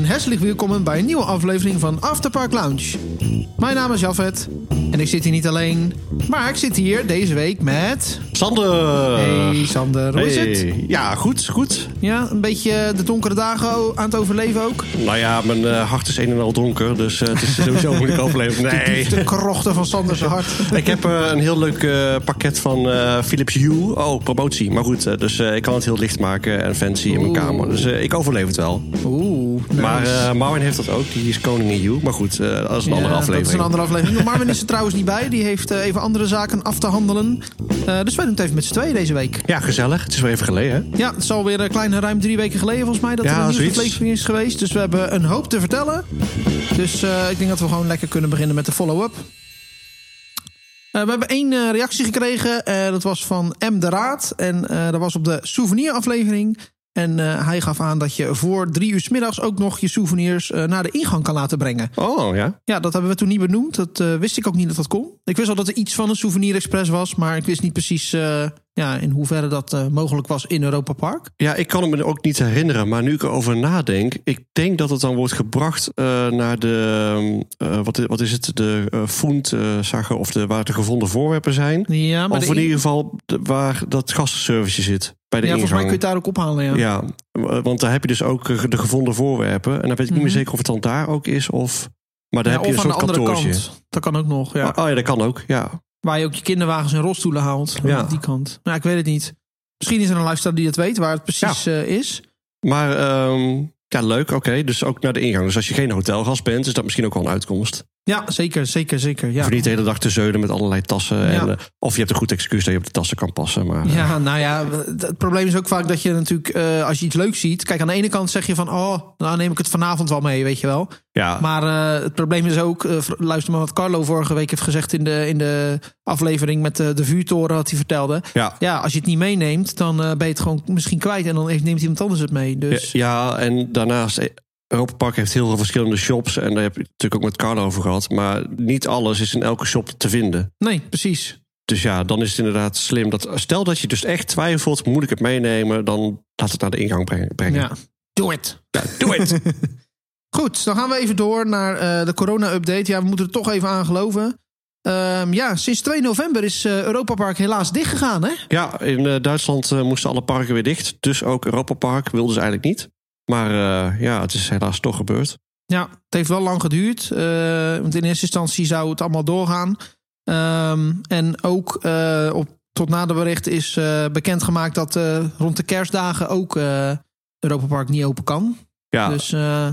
En hartelijk welkom bij een nieuwe aflevering van Afterpark Lounge. Mijn naam is Jafet en ik zit hier niet alleen, maar ik zit hier deze week met... Sander! Hey Sander, hoe is het? Ja, goed, goed. Ja, een beetje de donkere dagen aan het overleven ook? Nou ja, mijn eh, hart is een en al donker, dus eh, het is sowieso moeilijk overleven. Nee. De krochten van Sanders hart. Ik heb eh, een heel leuk pakket van Philips Hue. Oh, promotie. Maar goed, dus ik kan het heel licht maken en fancy in mijn Oeh. kamer. Dus ik overleef het wel. Oeh, nice. Maar Marvin heeft dat ook. Die is koning in Hue. Maar goed, dat is een Ja, andere aflevering. Dat is een andere aflevering. Marvin is er trouwens niet bij. Die heeft even andere zaken af te handelen. Dus wij het even met z'n tweeën deze week. Ja, gezellig. Het is wel even geleden, hè? Ja, het is alweer een kleine ruim drie weken geleden volgens mij dat Ja, er een nieuwsaflevering is geweest. Dus we hebben een hoop te vertellen. Dus eh, ik denk dat we gewoon lekker kunnen beginnen met de follow-up. Eh, we hebben één eh, reactie gekregen. dat was van M. de Raad. En dat was op de souveniraflevering. En eh, hij gaf aan dat je voor drie uur 's middags ook nog je souvenirs eh, naar de ingang kan laten brengen. Oh, ja. Ja, dat hebben we toen niet benoemd. Dat eh, wist ik ook niet dat dat kon. Ik wist al dat er iets van een souvenir express was, maar ik wist niet precies ja, in hoeverre dat eh, mogelijk was in Europa Park. Ja, ik kan het me ook niet herinneren. Maar nu ik erover nadenk, ik denk dat het dan wordt gebracht eh, naar de. eh, wat, wat is het? De uh, of de, waar de gevonden voorwerpen zijn. Ja, maar of de in ieder geval de- waar dat gastenservice zit. Bij de ja, volgens mij kun je ingang. het daar ook ophalen. Ja. Ja, want daar heb je dus ook de gevonden voorwerpen. En dan weet ik niet meer Mhm. zeker of het dan daar ook is. Of, maar daar Ja, heb je een soort kantoortje. kant. Dat kan ook nog. Ja. Oh ja, dat kan ook. Ja. Waar je ook je kinderwagens en rolstoelen haalt. Ja. Aan die kant. Nou, ik weet het niet. Misschien is er een luisteraar die het weet waar het precies eh, is. Maar ehm, ja, leuk. Oké, dus ook naar de ingang. Dus als je geen hotelgast bent, is dat misschien ook wel een uitkomst. Ja, zeker, zeker, zeker. Ja. Of niet de hele dag te zeulen met allerlei tassen. En, eh, of je hebt een goed excuus dat je op de tassen kan passen. Maar, eh, Ja, nou ja, het probleem is ook vaak dat je natuurlijk, eh, als je iets leuks ziet. Kijk, aan de ene kant zeg je van, oh, nou neem ik het vanavond wel mee, weet je wel. ja. Maar eh, het probleem is ook, eh, luister maar wat Carlo vorige week heeft gezegd in de, in de aflevering met de, de vuurtoren, wat hij vertelde. ja. Ja, als je het niet meeneemt, dan eh, ben je het gewoon misschien kwijt en dan neemt iemand anders het mee. Dus Ja, en daarnaast, eh, Europa Park heeft heel veel verschillende shops. En daar heb je natuurlijk ook met Carlo over gehad. Maar niet alles is in elke shop te vinden. nee, precies. Dus ja, dan is het inderdaad slim. Dat, stel dat je dus echt twijfelt, moet ik het meenemen? Dan laat het naar de ingang brengen. Ja, doe het. Ja, doe het! Goed, dan gaan we even door naar eh, de corona-update. Ja, we moeten er toch even aan geloven. Ehm, ja, sinds 2 november is eh Europa Park helaas dichtgegaan, hè? ja, in eh, Duitsland moesten alle parken weer dicht. Dus ook Europa Park wilden ze eigenlijk niet. Maar eh, ja, het is helaas toch gebeurd. Ja, het heeft wel lang geduurd. eh, want in eerste instantie zou het allemaal doorgaan. Ehm, en ook eh, op, tot na de bericht is bekendgemaakt dat rond de kerstdagen ook Europa Park niet open kan. Ja, Dus,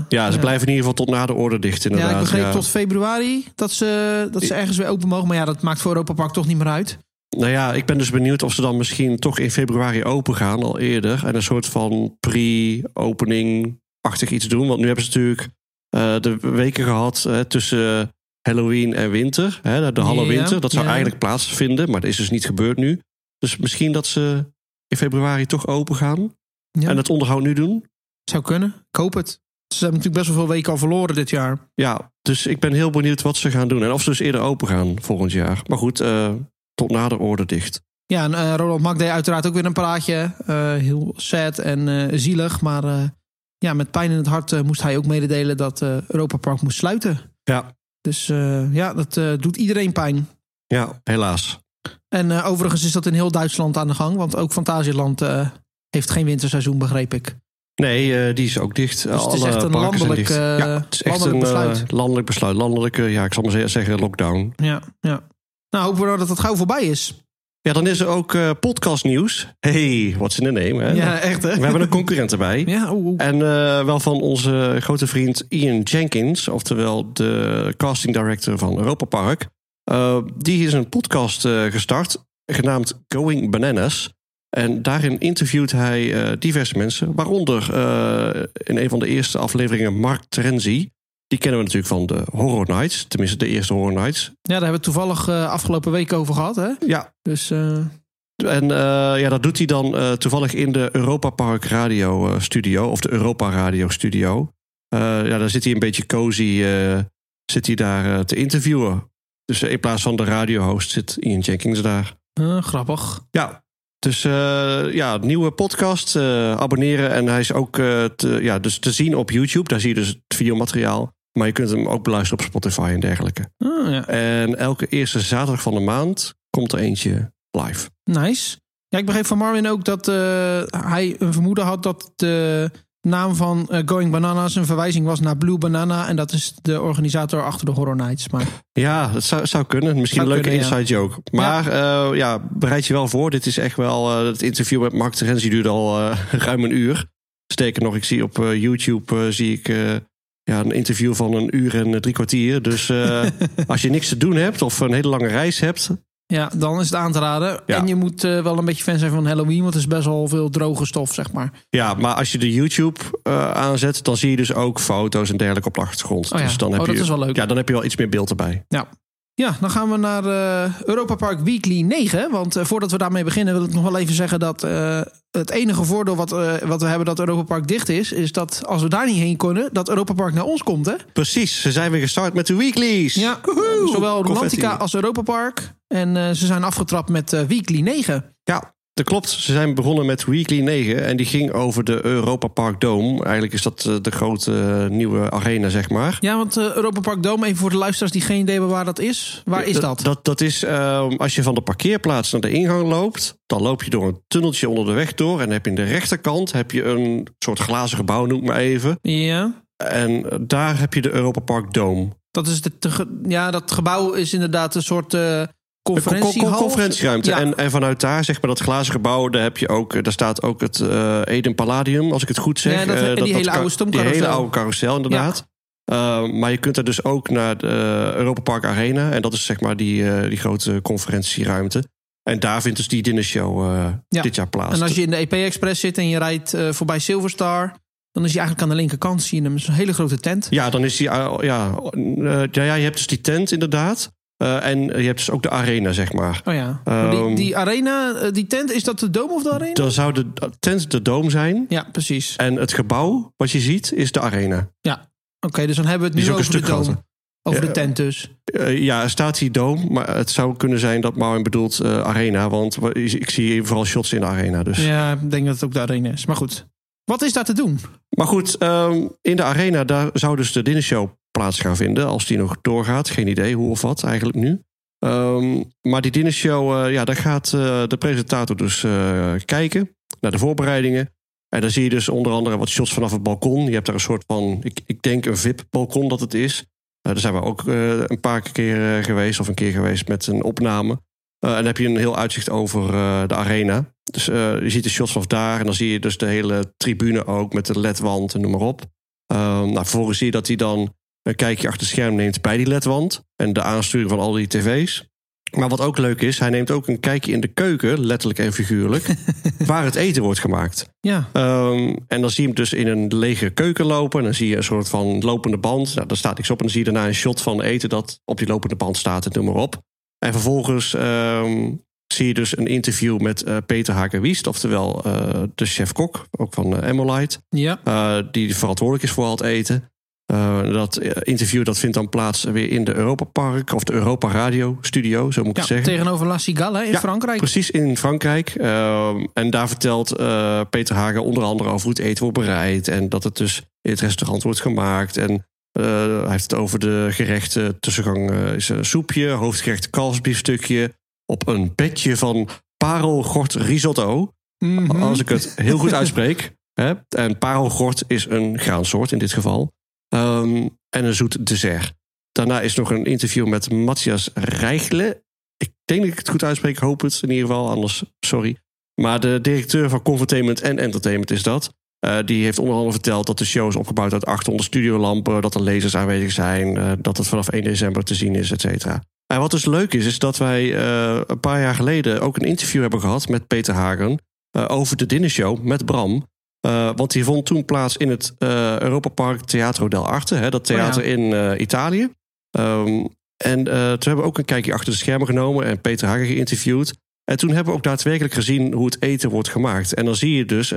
ja ze blijven in ieder geval tot na de orde dicht inderdaad. Ja, ik begreep ja. tot februari dat ze, dat ze ergens weer open mogen. Maar ja, dat maakt voor Europa Park toch niet meer uit. Nou ja, ik ben dus benieuwd of ze dan misschien toch in februari open gaan, al eerder. En een soort van pre-opening-achtig iets doen. Want nu hebben ze natuurlijk eh, de weken gehad eh, tussen Halloween en winter. Hè, de halve Ja, winter. Dat zou ja. eigenlijk plaatsvinden, maar dat is dus niet gebeurd nu. Dus misschien dat ze in februari toch open gaan. Ja. En het onderhoud nu doen. Zou kunnen. Ik hoop het. Ze hebben natuurlijk best wel veel weken al verloren dit jaar. Ja, dus ik ben heel benieuwd wat ze gaan doen. En of ze dus eerder open gaan volgend jaar. Maar goed, eh, tot na de orde dicht. Ja, en eh, Ronald Mak deed uiteraard ook weer een praatje. Eh, heel sad en eh, zielig. Maar ja, met pijn in het hart moest hij ook mededelen dat Europa Park moest sluiten. Ja, Dus ja, dat doet iedereen pijn. ja helaas. En overigens is dat in heel Duitsland aan de gang. Want ook Fantasieland heeft geen winterseizoen, begreep ik. Nee, die is ook dicht. het is echt een landelijk, ja, het is echt landelijk een besluit. landelijk besluit. Landelijke, ja, ik zal maar ze- zeggen lockdown. Ja, ja. Nou, hopen we nou dat het gauw voorbij is. Ja, dan is er ook eh podcastnieuws. Hey, what's in the name? Hè? Ja, echt hè? We hebben een concurrent erbij. Ja. En eh, wel van onze grote vriend Ian Jenkins, oftewel de casting director van Europa Park. Eh, die is een podcast gestart, genaamd Going Bananas. En daarin interviewt hij diverse mensen, waaronder in een van de eerste afleveringen Mark Terenzi. Die kennen we natuurlijk van de Horror Nights, tenminste de eerste Horror Nights. Ja, daar hebben we toevallig eh, afgelopen week over gehad, hè? Ja, Dus eh, En eh, ja, dat doet hij dan toevallig in de Europa Park Radio Studio. Of de Europa Radio Studio. Ja, daar zit hij een beetje cozy zit hij daar te interviewen. Dus in plaats van de radiohost zit Ian Jenkins daar. grappig. Ja, Dus uh, ja, nieuwe podcast, uh, abonneren. En hij is ook uh, te, ja, dus te zien op YouTube. Daar zie je dus het videomateriaal. Maar je kunt hem ook beluisteren op Spotify en dergelijke. Oh, ja. En elke eerste zaterdag van de maand komt er eentje live. Nice. Ja, ik begreep van Marvin ook dat hij een vermoeden had dat de naam van uh, Going Bananas een verwijzing was naar Blue Banana. En dat is de organisator achter de Horror Nights. Maar... Ja, dat zou, zou kunnen. Misschien een leuke inside joke. Maar ja. Uh, ja. bereid je wel voor. Dit is echt wel... Het interview met Mark Terenzi duurde al ruim een uur. Sterker nog, ik zie op YouTube zie ik, ja, een interview van een uur en drie kwartier. Dus als je niks te doen hebt of een hele lange reis hebt... Ja, dan is het aan te raden. Ja. En je moet uh, wel een beetje fan zijn van Halloween, want het is best wel veel droge stof, zeg maar. Ja, maar als je de YouTube uh, aanzet, dan zie je dus ook foto's en dergelijke op de achtergrond. Oh ja. Dus dan heb oh, dat je, is wel leuk. Ja, dan heb je wel iets meer beeld erbij. Ja. Ja, dan gaan we naar uh, Europa Park Weekly 9. Want uh, voordat we daarmee beginnen wil ik nog wel even zeggen dat uh, het enige voordeel wat, wat we hebben dat Europa Park dicht is, is dat als we daar niet heen kunnen, dat Europa Park naar ons komt, hè? Precies, ze zijn weer gestart met de weeklies. Ja, zowel. Romantica als Europa Park. En ze zijn afgetrapt met Weekly 9. Ja, dat klopt. Ze zijn begonnen met Weekly 9 en die ging over de Europa Park Dome. Eigenlijk is dat de grote uh, nieuwe arena, zeg maar. Ja, want uh, Europa Park Dome, even voor de luisteraars die geen idee hebben waar dat is. Waar is dat? Dat, dat is uh, als je van de parkeerplaats naar de ingang loopt, dan loop je door een tunneltje onder de weg door. En heb je aan de rechterkant heb je een soort glazen gebouw, noem maar even. Ja. En daar heb je de Europa Park Dome. Dat is de, de ja, dat gebouw is inderdaad een soort conferentiehal. Conferentieruimte. Ja. En, en vanuit daar, zeg maar, dat glazen gebouw, daar heb je ook, daar staat ook het uh, Eden Palladium, als ik het goed zeg. Ja, dat, en die dat, hele oude Die stoomcarousel. hele oude carousel, inderdaad. Ja. Uh, maar je kunt er dus ook naar de Europa Park Arena. En dat is zeg maar die, uh, die grote conferentieruimte. En daar vindt dus die dinnershow ja. dit jaar plaats. En als je in de EP Express zit en je rijdt voorbij Silverstar... dan is hij eigenlijk aan de linkerkant, zie je hem. een hele grote tent. Ja, dan is die, ja, ja, ja, je hebt dus die tent inderdaad. Uh, en je hebt dus ook de arena, zeg maar. Oh ja. Um, die, die, arena, die tent, is dat de dome of de arena? Dan zou de tent de dome zijn. Ja, precies. En het gebouw, wat je ziet, is de arena. Ja, oké. Okay, dus dan hebben we het nu over de dome. Groter. Over de tent dus. Uh, ja, er staat hier dome, maar het zou kunnen zijn dat Marvin bedoelt uh, arena. Want ik zie vooral shots in de arena. Dus. Ja, ik denk dat het ook de arena is. Maar goed, wat is daar te doen? Maar goed, um, in de arena, daar zou dus de dinnershow plaats gaan vinden. Als die nog doorgaat. Geen idee hoe of wat eigenlijk nu. Um, maar die dinnershow, uh, ja, daar gaat uh, de presentator dus uh, kijken naar de voorbereidingen. En dan zie je dus onder andere wat shots vanaf het balkon. Je hebt daar een soort van, ik, ik denk een VIP-balkon dat het is. daar zijn we ook een paar keer geweest, of een keer geweest met een opname. en dan heb je een heel uitzicht over de arena. Dus je ziet de shots vanaf daar. En dan zie je dus de hele tribune ook met de ledwand en noem maar op. nou, vervolgens zie je dat hij dan een kijkje achter het scherm neemt bij die ledwand. En de aansturing van al die tv's. Maar wat ook leuk is, hij neemt ook een kijkje in de keuken, letterlijk en figuurlijk, waar het eten wordt gemaakt. Ja. Um, en dan zie je hem dus in een lege keuken lopen. En dan zie je een soort van lopende band. Nou, daar staat niks op. En dan zie je daarna een shot van eten dat op die lopende band staat en noem maar op. En vervolgens um, zie je dus een interview met uh, Peter Haken-Wiest, oftewel uh, de chef-kok, ook van Emolite. Ja. Uh, die verantwoordelijk is voor al het eten. Dat interview dat vindt dan plaats weer in de Europa Park of de Europa Radio Studio, zo moet ik ja, zeggen. Tegenover La Cigale in ja, Frankrijk. Precies, in Frankrijk. Uh, en daar vertelt Peter Hagen onder andere over hoe het eten wordt bereid. En dat het dus in het restaurant wordt gemaakt. En uh, hij heeft het over de gerechten. Tussengang is een soepje, hoofdgerecht kalfsbiefstukje. Op een bedje van parelgort risotto. Mm -hmm. Als ik het heel goed uitspreek. Hè? En parelgort is een graansoort in dit geval. Um, en een zoet dessert. Daarna is nog een interview met Matthias Rijgle. Ik denk dat ik het goed uitspreek, hoop het in ieder geval, anders sorry. Maar de directeur van Convertainment en Entertainment is dat. Uh, die heeft onder andere verteld dat de show is opgebouwd uit 800 studiolampen, dat er lasers aanwezig zijn, uh, dat het vanaf 1 december te zien is, et cetera. En wat dus leuk is, is dat wij uh, een paar jaar geleden ook een interview hebben gehad met Peter Hagen over de dinnershow met Bram. Uh, want die vond toen plaats in het Europa Park Teatro del Arte, hè, dat theater oh ja. in Italië. Um, en toen hebben we ook een kijkje achter de schermen genomen en Peter Hagen geïnterviewd. En toen hebben we ook daadwerkelijk gezien hoe het eten wordt gemaakt. En dan zie je dus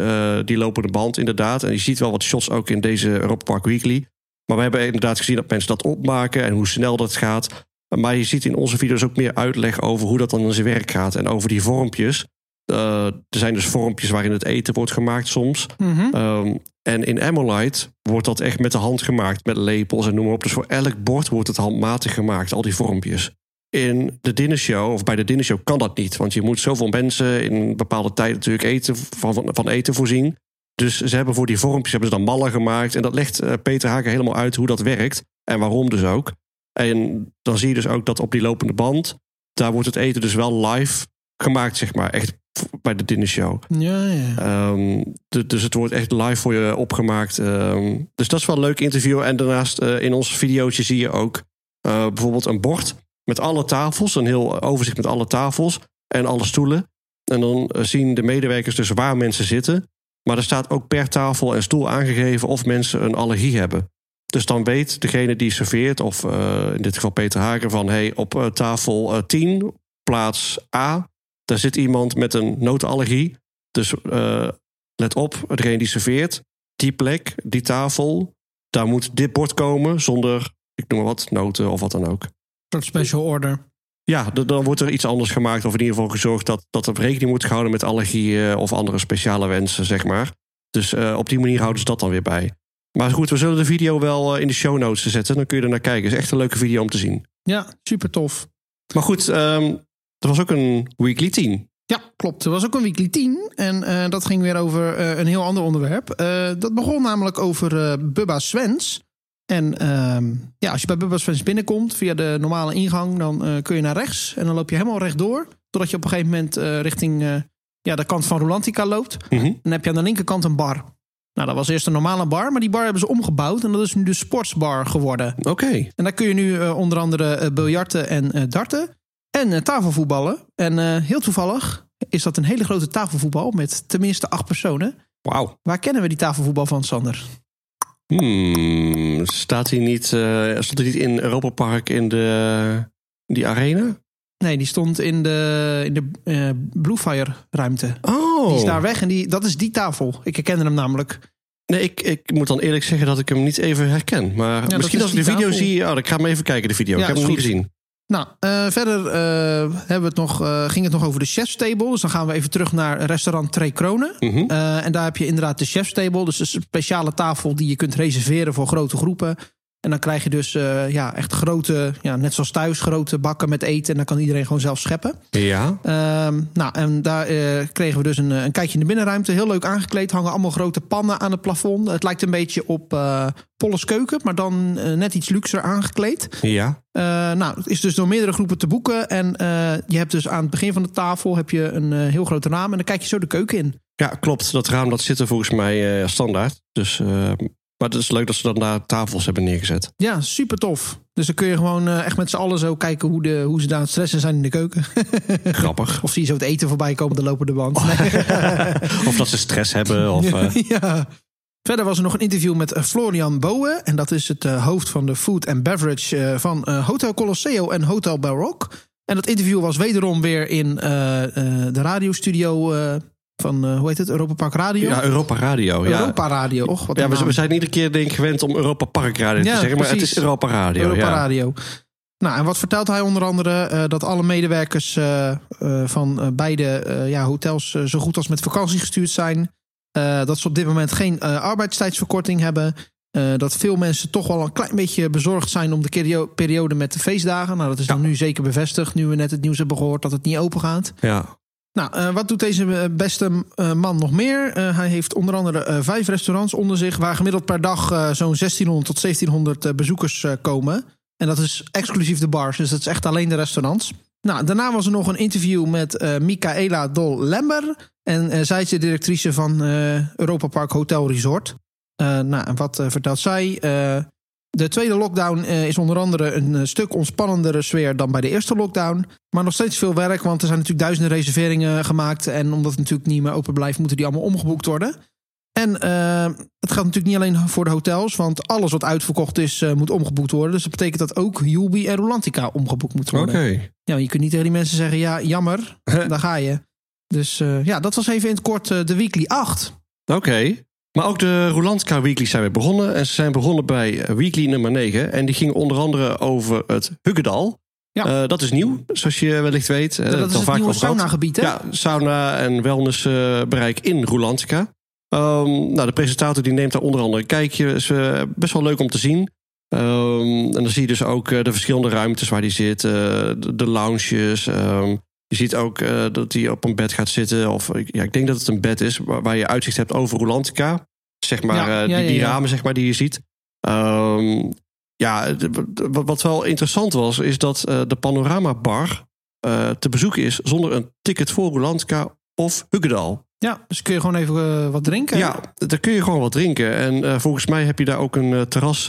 die lopende band inderdaad. En je ziet wel wat shots ook in deze Europa Park Weekly. Maar we hebben inderdaad gezien dat mensen dat opmaken en hoe snel dat gaat. Maar je ziet in onze video's ook meer uitleg over hoe dat dan in zijn werk gaat. En over die vormpjes. Eh, er zijn dus vormpjes waarin het eten wordt gemaakt soms. Mhm. Ehm, en in Amolite wordt dat echt met de hand gemaakt, met lepels en noem maar op. Dus voor elk bord wordt het handmatig gemaakt, al die vormpjes. In de dinnershow, of bij de dinnershow, kan dat niet. Want je moet zoveel mensen in een bepaalde tijd natuurlijk eten, van, van, van eten voorzien. Dus ze hebben voor die vormpjes hebben ze dan mallen gemaakt. En dat legt eh, Peter Hagen helemaal uit hoe dat werkt. En waarom dus ook. En dan zie je dus ook dat op die lopende band... daar wordt het eten dus wel live gemaakt, zeg maar. Echt bij de dinnershow. Ja, ja. Ehm, du- dus het wordt echt live voor je opgemaakt. Ehm, dus dat is wel een leuk interview. En daarnaast eh, in ons videootje zie je ook eh, bijvoorbeeld een bord met alle tafels. Een heel overzicht met alle tafels en alle stoelen. En dan eh, zien de medewerkers dus waar mensen zitten. Maar er staat ook per tafel en stoel aangegeven of mensen een allergie hebben. Dus dan weet degene die serveert, of eh, in dit geval Peter Hager, van hey, op eh, tafel eh, 10, plaats A, daar zit iemand met een notenallergie. Dus eh, let op, degene die serveert, die plek, die tafel, daar moet dit bord komen zonder, ik noem maar wat, noten of wat dan ook. Een soort special order. Ja, dan wordt er iets anders gemaakt. Of in ieder geval gezorgd dat, dat er rekening wordt gehouden met allergieën of andere speciale wensen, zeg maar. Dus eh, op die manier houden ze dat dan weer bij. Maar goed, we zullen de video wel eh, in de show notes zetten. Dan kun je er naar kijken. Het is echt een leuke video om te zien. Ja, super tof. Maar goed, ehm, er was ook een weekly 10. Ja, klopt. Er was ook een weekly 10 en eh, dat ging weer over eh, een heel ander onderwerp. Dat begon namelijk over Bubba Svens. En ehm, ja, als je bij Bubba Svens binnenkomt via de normale ingang, dan kun je naar rechts en dan loop je helemaal rechtdoor. Totdat je op een gegeven moment richting ja, de kant van Rolantica loopt. Mhm. Dan heb je aan de linkerkant een bar. Nou, dat was eerst een normale bar, maar die bar hebben ze omgebouwd en dat is nu de sportsbar geworden. Oké. En daar kun je nu eh, onder andere eh, biljarten en eh, darten. En tafelvoetballen. En heel toevallig is dat een hele grote tafelvoetbal met tenminste acht personen. Wauw. Waar kennen we die tafelvoetbal van, Sander? Hmm, staat hij niet, stond hij niet in Europa Park in de, die arena? Nee, die stond in de, in de eh, Bluefire ruimte. Oh. Die is daar weg en die, dat is die tafel. Ik herkende hem namelijk. Nee, ik, ik moet dan eerlijk zeggen dat ik hem niet even herken. Maar misschien is als ik de video tafel. zie... Oh, dan ga ik hem even kijken, de video. Ja, ik heb hem niet goed. gezien. Nou, eh, verder eh, hebben we het nog, ging het nog over de chef's table. Dus dan gaan we even terug naar restaurant Twee Kronen. Mhm. En daar heb je inderdaad de chef's table. Dus een speciale tafel die je kunt reserveren voor grote groepen. En dan krijg je dus eh, ja, echt grote, ja, net zoals thuis, grote bakken met eten. En dan kan iedereen gewoon zelf scheppen. Ja. Ehm, nou, en daar eh, kregen we dus een, een kijkje in de binnenruimte. Heel leuk aangekleed. Hangen allemaal grote pannen aan het plafond. Het lijkt een beetje op eh Polles keuken, maar dan net iets luxer aangekleed. Ja. Nou, het is dus door meerdere groepen te boeken. En je hebt dus aan het begin van de tafel heb je een heel groot raam. En dan kijk je zo de keuken in. Ja, klopt. Dat raam dat zit er volgens mij standaard. Dus, maar het is leuk dat ze dan daar tafels hebben neergezet. Ja, super tof. Dus dan kun je gewoon eh, echt met z'n allen zo kijken hoe, de, hoe ze daar aan het stressen zijn in de keuken. Grappig. of zie je zo het eten voorbij komen, de lopende band. Nee. of dat ze stress hebben. Of, eh, ja. Verder was er nog een interview met eh, Florian Bowen. En dat is het hoofd van de food and beverage van Hotel Colosseo en Hotel Baroque. En dat interview was wederom weer in de radiostudio van, eh, hoe heet het, Europa Park Radio? ja, Europa Radio. Ja. Europa Radio, och, wat Ja, we, zijn iedere keer denk ik gewend om Europa Park Radio Ja, te zeggen. Maar het is Europa Radio. Europa ja. Radio. Nou, en wat vertelt hij onder andere? Eh, dat alle medewerkers eh, van beide ja, hotels zo goed als met vakantie gestuurd zijn. Dat ze op dit moment geen arbeidstijdsverkorting hebben. Dat veel mensen toch wel een klein beetje bezorgd zijn om de periode met de feestdagen. Nou, dat is dan nu zeker bevestigd, nu we net het nieuws hebben gehoord dat het niet open gaat. Ja. Nou, eh, wat doet deze eh, beste eh, man nog meer? Hij heeft onder andere vijf restaurants onder zich... waar gemiddeld per dag zo'n 1600 tot 1700 eh, bezoekers komen. En dat is exclusief de bars, dus dat is echt alleen de restaurants. Nou, daarna was er nog een interview met Michaela Dol-Lember. En zij is de directrice van Europa Park Hotel Resort. Nou, wat vertelt zij? De tweede lockdown eh, is onder andere een eh, stuk ontspannendere sfeer dan bij de eerste lockdown. Maar nog steeds veel werk, want er zijn natuurlijk duizenden reserveringen gemaakt. En omdat het natuurlijk niet meer open blijft, moeten die allemaal omgeboekt worden. En eh, het gaat natuurlijk niet alleen voor de hotels, want alles wat uitverkocht is, moet omgeboekt worden. Dus dat betekent dat ook Julbi en Rolantica omgeboekt moeten Oké. worden. Ja, je kunt niet tegen die mensen zeggen, ja, jammer, daar ga je. Dus ja, dat was even in het kort de weekly 8. Oké. Maar ook de Rolantica Weekly zijn weer begonnen. En ze zijn begonnen bij Weekly nummer 9. En die ging onder andere over het Huggedal. Ja. Eh, dat is nieuw, zoals je wellicht weet. Eh, dat is al het vaak nieuwe sauna-gebied, hè? Ja, sauna en wellnessbereik in Rolantica. Ehm, nou, de presentator die neemt daar onder andere een kijkje. is eh, best wel leuk om te zien. Ehm, en dan zie je dus ook de verschillende ruimtes waar die zit. de, de lounges. ehm, je ziet ook eh, dat hij op een bed gaat zitten. Of ja, ik denk dat het een bed is waar, waar je uitzicht hebt over Rolantica. Zeg maar, Ja, eh, die, ja, ramen zeg maar, die je ziet. Ehm, ja, wat wat wel interessant was, is dat eh, de Panorama Bar te bezoeken is zonder een ticket voor Rolantica of Huggedal. Ja, dus kun je gewoon even wat drinken. Ja, daar kun je gewoon wat drinken. En volgens mij heb je daar ook een terras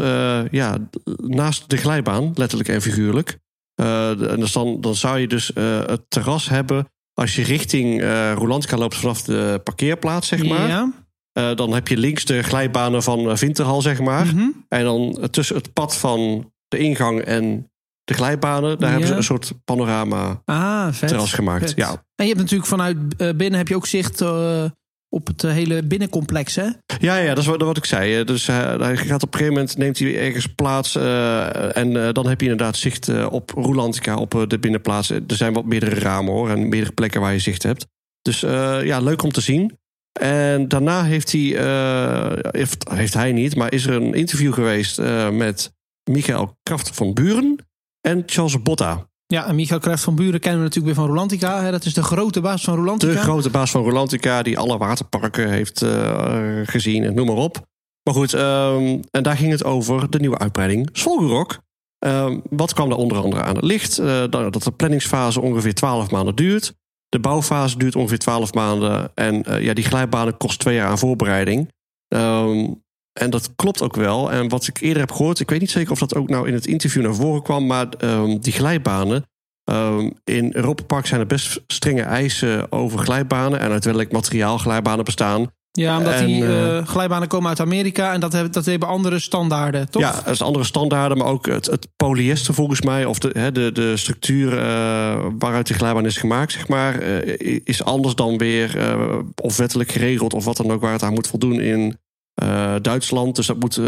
ja, naast de glijbaan, letterlijk en figuurlijk. Eh, en dus dan, dan zou je dus eh, het terras hebben als je richting eh Rolantica loopt vanaf de parkeerplaats, zeg maar. Ja. Eh, dan heb je links de glijbanen van eh, Vinterhal, zeg maar. Mhm. En dan tussen het pad van de ingang en de glijbanen, daar Ja. hebben ze een soort panorama Ah, vet. terras gemaakt. vet. Ja. En je hebt natuurlijk vanuit eh, binnen heb je ook zicht eh, op het eh, hele binnencomplex, hè? Ja, ja, dat is wat, wat ik zei. Dus eh, hij gaat op een gegeven moment neemt hij ergens plaats. eh, en dan heb je inderdaad zicht op Rolantica, op de binnenplaats. Er zijn wat meerdere ramen hoor. En meerdere plekken waar je zicht hebt. Dus ja, leuk om te zien. En daarna heeft hij, heeft, heeft hij niet, maar is er een interview geweest met Michael Kraft van Buren en Charles Botta. Ja, en Michael Kraft van Buren kennen we natuurlijk weer van Rolantica. Hè? Dat is de grote baas van Rolantica. De grote baas van Rolantica, die alle waterparken heeft eh, gezien en noem maar op. Maar goed, ehm, en daar ging het over de nieuwe uitbreiding Svolgerok. Ehm, wat kwam daar onder andere aan het licht? Eh, dat dat de planningsfase ongeveer 12 maanden duurt. De bouwfase duurt ongeveer 12 maanden. En eh, ja, die glijbanen kost twee jaar aan voorbereiding. Ehm, en dat klopt ook wel. En wat ik eerder heb gehoord, ik weet niet zeker of dat ook nou in het interview naar voren kwam, maar die glijbanen. Ehm, in Europa Park zijn er best strenge eisen over glijbanen en uit welk materiaal glijbanen bestaan. Ja, omdat En, die eh, glijbanen komen uit Amerika en dat hebben, dat hebben andere standaarden, toch? Ja, dat is andere standaarden, maar ook het, het polyester volgens mij, of de, hè, de, de structuur eh, waaruit die glijbaan is gemaakt, zeg maar, is anders dan weer of wettelijk geregeld of wat dan ook waar het aan moet voldoen in Duitsland. Dus dat moet,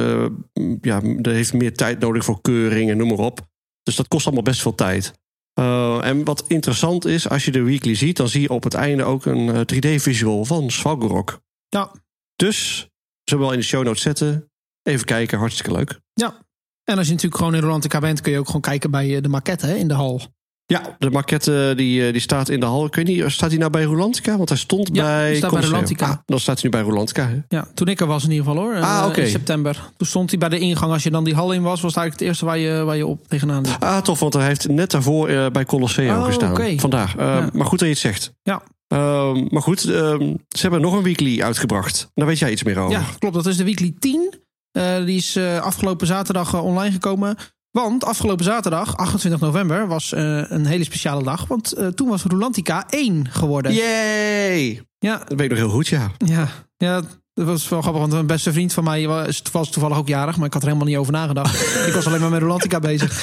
ja, dat heeft meer tijd nodig voor keuring en noem maar op. Dus dat kost allemaal best veel tijd. Eh, en wat interessant is, als je de weekly ziet, dan zie je op het einde ook een eh, 3D-visual van Svalgorok. Ja. Dus, zowel in de show notes zetten, even kijken, hartstikke leuk. Ja. En als je natuurlijk gewoon in Rolantica bent, kun je ook gewoon kijken bij eh, de maquette hè, in de hal. Ja, de maquette die, eh, die staat in de hal. Ik weet niet, staat hij nou bij Rolantica? Want hij stond Ja, bij die staat bij Colosseum. Rolantica. Ah, dan staat hij nu bij Rolantica. Hè? Ja, toen ik er was in ieder geval hoor. Ah, Eh, oké. In september. Toen stond hij bij de ingang. Als je dan die hal in was, was het eigenlijk het eerste waar je, waar je op tegenaan liep. Ah, tof, want hij heeft net daarvoor eh, bij Colosseo Oh, gestaan. oké. Vandaag. Eh, Ja. Maar goed dat je het zegt. Ja. Ehm, maar goed, ehm, ze hebben nog een weekly uitgebracht. Daar weet jij iets meer over. Ja, klopt. Dat is de Weekly 10. Eh, die is eh, afgelopen zaterdag eh, online gekomen. Want afgelopen zaterdag, 28 november, was eh, een hele speciale dag. Want eh, toen was Rolantica 1 geworden. Yay! Ja, Dat weet ik nog heel goed, ja. ja, ja, dat was wel grappig. Want een beste vriend van mij was, was toevallig ook jarig. Maar ik had er helemaal niet over nagedacht. ik was alleen maar met Rolantica bezig.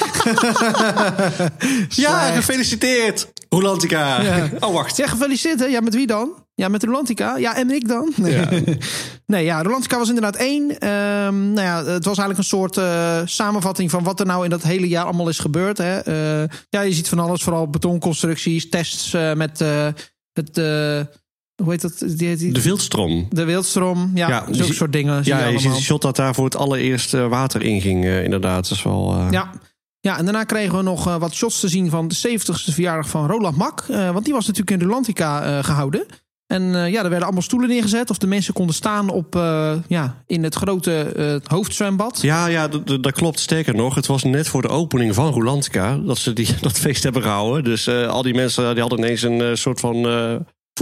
Ja, gefeliciteerd! Rolantica. Ja. Oh, wacht. Zeg, gefeliciteerd. Hè? Ja, met wie dan? Ja, met Rolantica. Ja, en ik dan? Nee, Ja. nee ja, Rolantica was inderdaad één. Ehm, nou ja, het was eigenlijk een soort eh, samenvatting van wat er nou in dat hele jaar allemaal is gebeurd. Hè? Eh, ja, je ziet van alles, vooral betonconstructies, tests eh, met het... hoe heet dat? Die, die, De Vildstroom. de wildstroom. Ja, Ja, zulke soort dingen. zie Ja, je ziet een shot dat daar voor het allereerst eh, water inging, eh, inderdaad. Dat is wel... eh, Ja. Ja, en daarna kregen we nog wat shots te zien van de 70ste verjaardag van Roland Mak. Want die was natuurlijk in Rolantica eh gehouden. En ja, er werden allemaal stoelen neergezet. Of de mensen konden staan op, ja, in het grote hoofdzwembad. Ja, ja, dat klopt. Sterker nog, het was net voor de opening van Rolantica dat ze die, dat feest hebben gehouden. Dus al die mensen die hadden ineens een soort van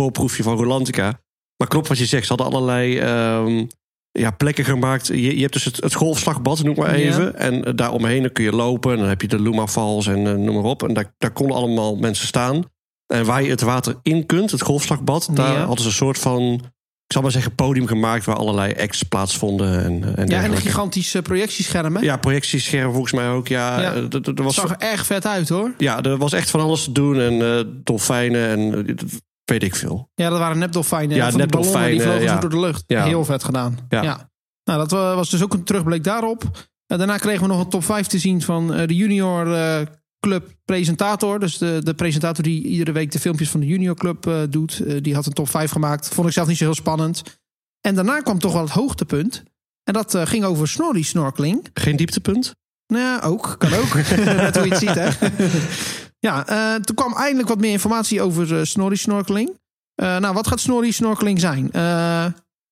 voorproefje van Rolantica. Maar klopt wat je zegt, ze hadden allerlei ehm, ja, plekken gemaakt. Je, je hebt dus het, het golfslagbad, noem maar Ja. even. En eh, daar omheen kun je lopen. En dan heb je de Luma Falls en eh, noem maar op. En daar, daar konden allemaal mensen staan. En waar je het water in kunt, het golfslagbad, daar Ja. hadden ze een soort van, ik zal maar zeggen, podium gemaakt waar allerlei acts plaatsvonden. En, en Ja, en een gigantisch eh, projectiescherm. Hè? Ja, projectiescherm volgens mij ook. Ja, Ja. Eh, er was, zag er erg vet uit hoor. ja, er was echt van alles te doen. En eh, dolfijnen en eh, weet ik veel. Ja, dat waren nepdolfijnen. Ja, van die ballonnen, Die nepdolfijnen, vlogen zo door de lucht. Ja. Heel vet gedaan. Ja. Ja. Nou, dat wa- was dus ook een terugblik daarop. En daarna kregen we nog een top 5 te zien van eh, de junior eh, Club presentator. Dus de, de presentator die iedere week de filmpjes van de Junior Club uh, doet. Die had een top 5 gemaakt. Vond ik zelf niet zo heel spannend. En daarna kwam toch wel het hoogtepunt. En dat ging over snorri snorkeling. Geen dieptepunt? Nou ja, ook. Kan ook. Net hoe je het ziet, hè. ja, toen kwam eindelijk wat meer informatie over snorri snorkeling. nou, wat gaat snorri snorkeling zijn?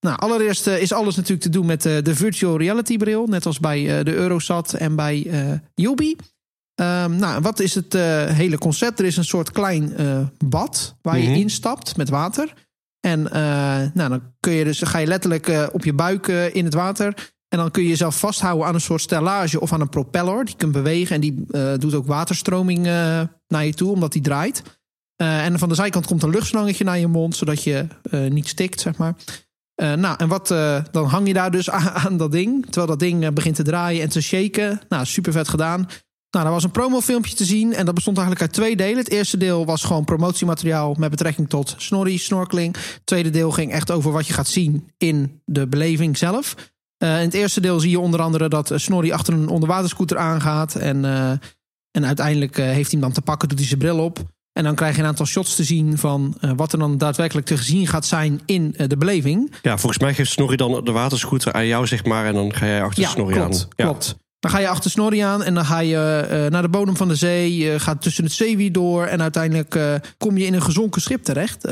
Nou, allereerst uh, is alles natuurlijk te doen met uh, de virtual reality bril. Net als bij uh, de Eurosat en bij uh, Yobi. Um, nou, wat is het hele concept? Er is een soort klein bad waar mm -hmm. je instapt met water. En nou, dan kun je dus, ga je letterlijk op je buik in het water. En dan kun je jezelf vasthouden aan een soort stellage of aan een propeller. Die kunt bewegen en die doet ook waterstroming naar je toe, omdat die draait. en van de zijkant komt een luchtslangetje naar je mond, zodat je niet stikt, zeg maar. Nou, en wat, dan hang je daar dus aan, dat ding. Terwijl dat ding begint te draaien en te shaken. Nou, super vet gedaan. Nou, er was een promofilmpje te zien. En dat bestond eigenlijk uit twee delen. Het eerste deel was gewoon promotiemateriaal met betrekking tot snorri, snorkeling. Het tweede deel ging echt over wat je gaat zien in de beleving zelf. In het eerste deel zie je onder andere dat Snorri achter een onderwaterscooter aangaat. En, en uiteindelijk heeft hij hem dan te pakken, doet hij zijn bril op. En dan krijg je een aantal shots te zien van uh, wat er dan daadwerkelijk te zien gaat zijn in uh, de beleving. Ja, volgens mij geeft Snorri dan de waterscooter aan jou, zeg maar. En dan ga jij achter ja, Snorri klopt, aan. Ja, klopt. Dan ga je achter Snorri aan en dan ga je uh, naar de bodem van de zee. Je gaat tussen het zeewier door. En uiteindelijk kom je in een gezonken schip terecht.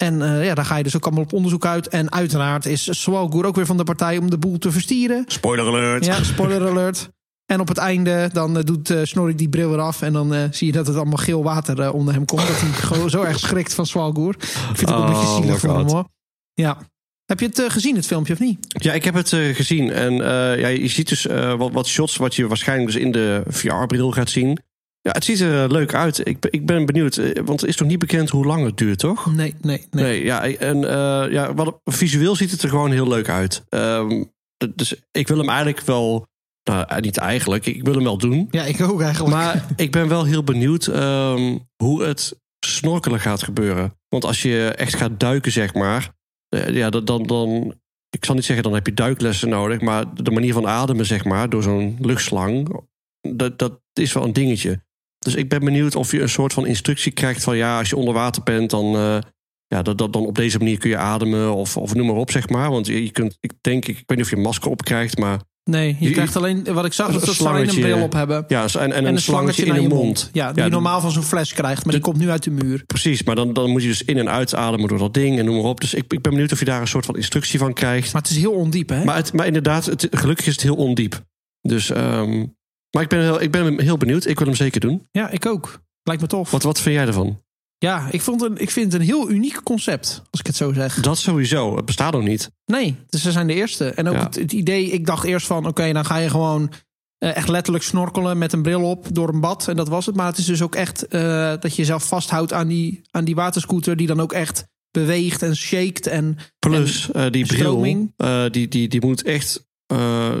En ja, daar ga je dus ook allemaal op onderzoek uit. En uiteraard is Swalgoer ook weer van de partij om de boel te verstieren. Spoiler alert. Ja, spoiler alert. En op het einde dan uh, doet uh, Snorri die bril weer af. En dan uh, zie je dat het allemaal geel water onder hem komt. Dat hij gewoon zo erg schrikt van Swalgoer. Ik vind het ook een beetje Oh, zielig voor hem hoor. Ja. Heb je het gezien, het filmpje, of niet? Ja, ik heb het gezien. En ja, je ziet dus wat, wat shots wat je waarschijnlijk dus in de VR-bril gaat zien. Ja, het ziet er leuk uit. Ik, ik ben benieuwd, want het is nog niet bekend hoe lang het duurt, toch? Nee, nee, nee. nee ja, en ja, wat, visueel ziet het er gewoon heel leuk uit. Um, dus ik wil hem eigenlijk wel nou, niet eigenlijk. Ik wil hem wel doen. Ja, ik ook eigenlijk. Maar ik ben wel heel benieuwd um, hoe het snorkelen gaat gebeuren. Want als je echt gaat duiken, zeg maar. Ja, dan, dan. Ik zal niet zeggen, dan heb je duiklessen nodig. Maar de manier van ademen, zeg maar, door zo'n luchtslang. Dat, dat is wel een dingetje. Dus ik ben benieuwd of je een soort van instructie krijgt van ja, als je onder water bent, dan. Uh, ja, dat, dat, dan op deze manier kun je ademen of, of noem maar op, zeg maar. Want je, je kunt, ik denk, ik weet niet of je een masker op krijgt, maar Nee, je, krijgt alleen, wat ik zag, dat ze alleen een bril op hebben. Ja, en, en, en een, een slangetje, in je mond. mond. Ja, die ja, je normaal van zo'n fles krijgt, maar die komt nu uit de muur. Precies, maar dan, dan moet je dus in- en uitademen door dat ding en noem maar op. Dus ik, ik ben benieuwd of je daar een soort van instructie van krijgt. Maar het is heel ondiep, hè? Maar, het, maar inderdaad, het, gelukkig is het heel ondiep. Dus, um, maar ik ben, heel, ik ben heel benieuwd. Ik wil hem zeker doen. Ja, ik ook. Lijkt me tof. Wat, wat vind jij ervan? Ja, ik, vond een, ik vind het een heel uniek concept, als ik het zo zeg. Dat sowieso. Het bestaat ook niet. Nee, dus ze zijn de eerste. En ook ja. het, het, idee, ik dacht eerst van, oké, okay, dan ga je gewoon uh, echt letterlijk snorkelen met een bril op door een bad. En dat was het. Maar het is dus ook echt uh, dat je jezelf vasthoudt aan die, aan die waterscooter, die dan ook echt beweegt en shakt. En, Plus, en, uh, die bril, die, die, die moet echt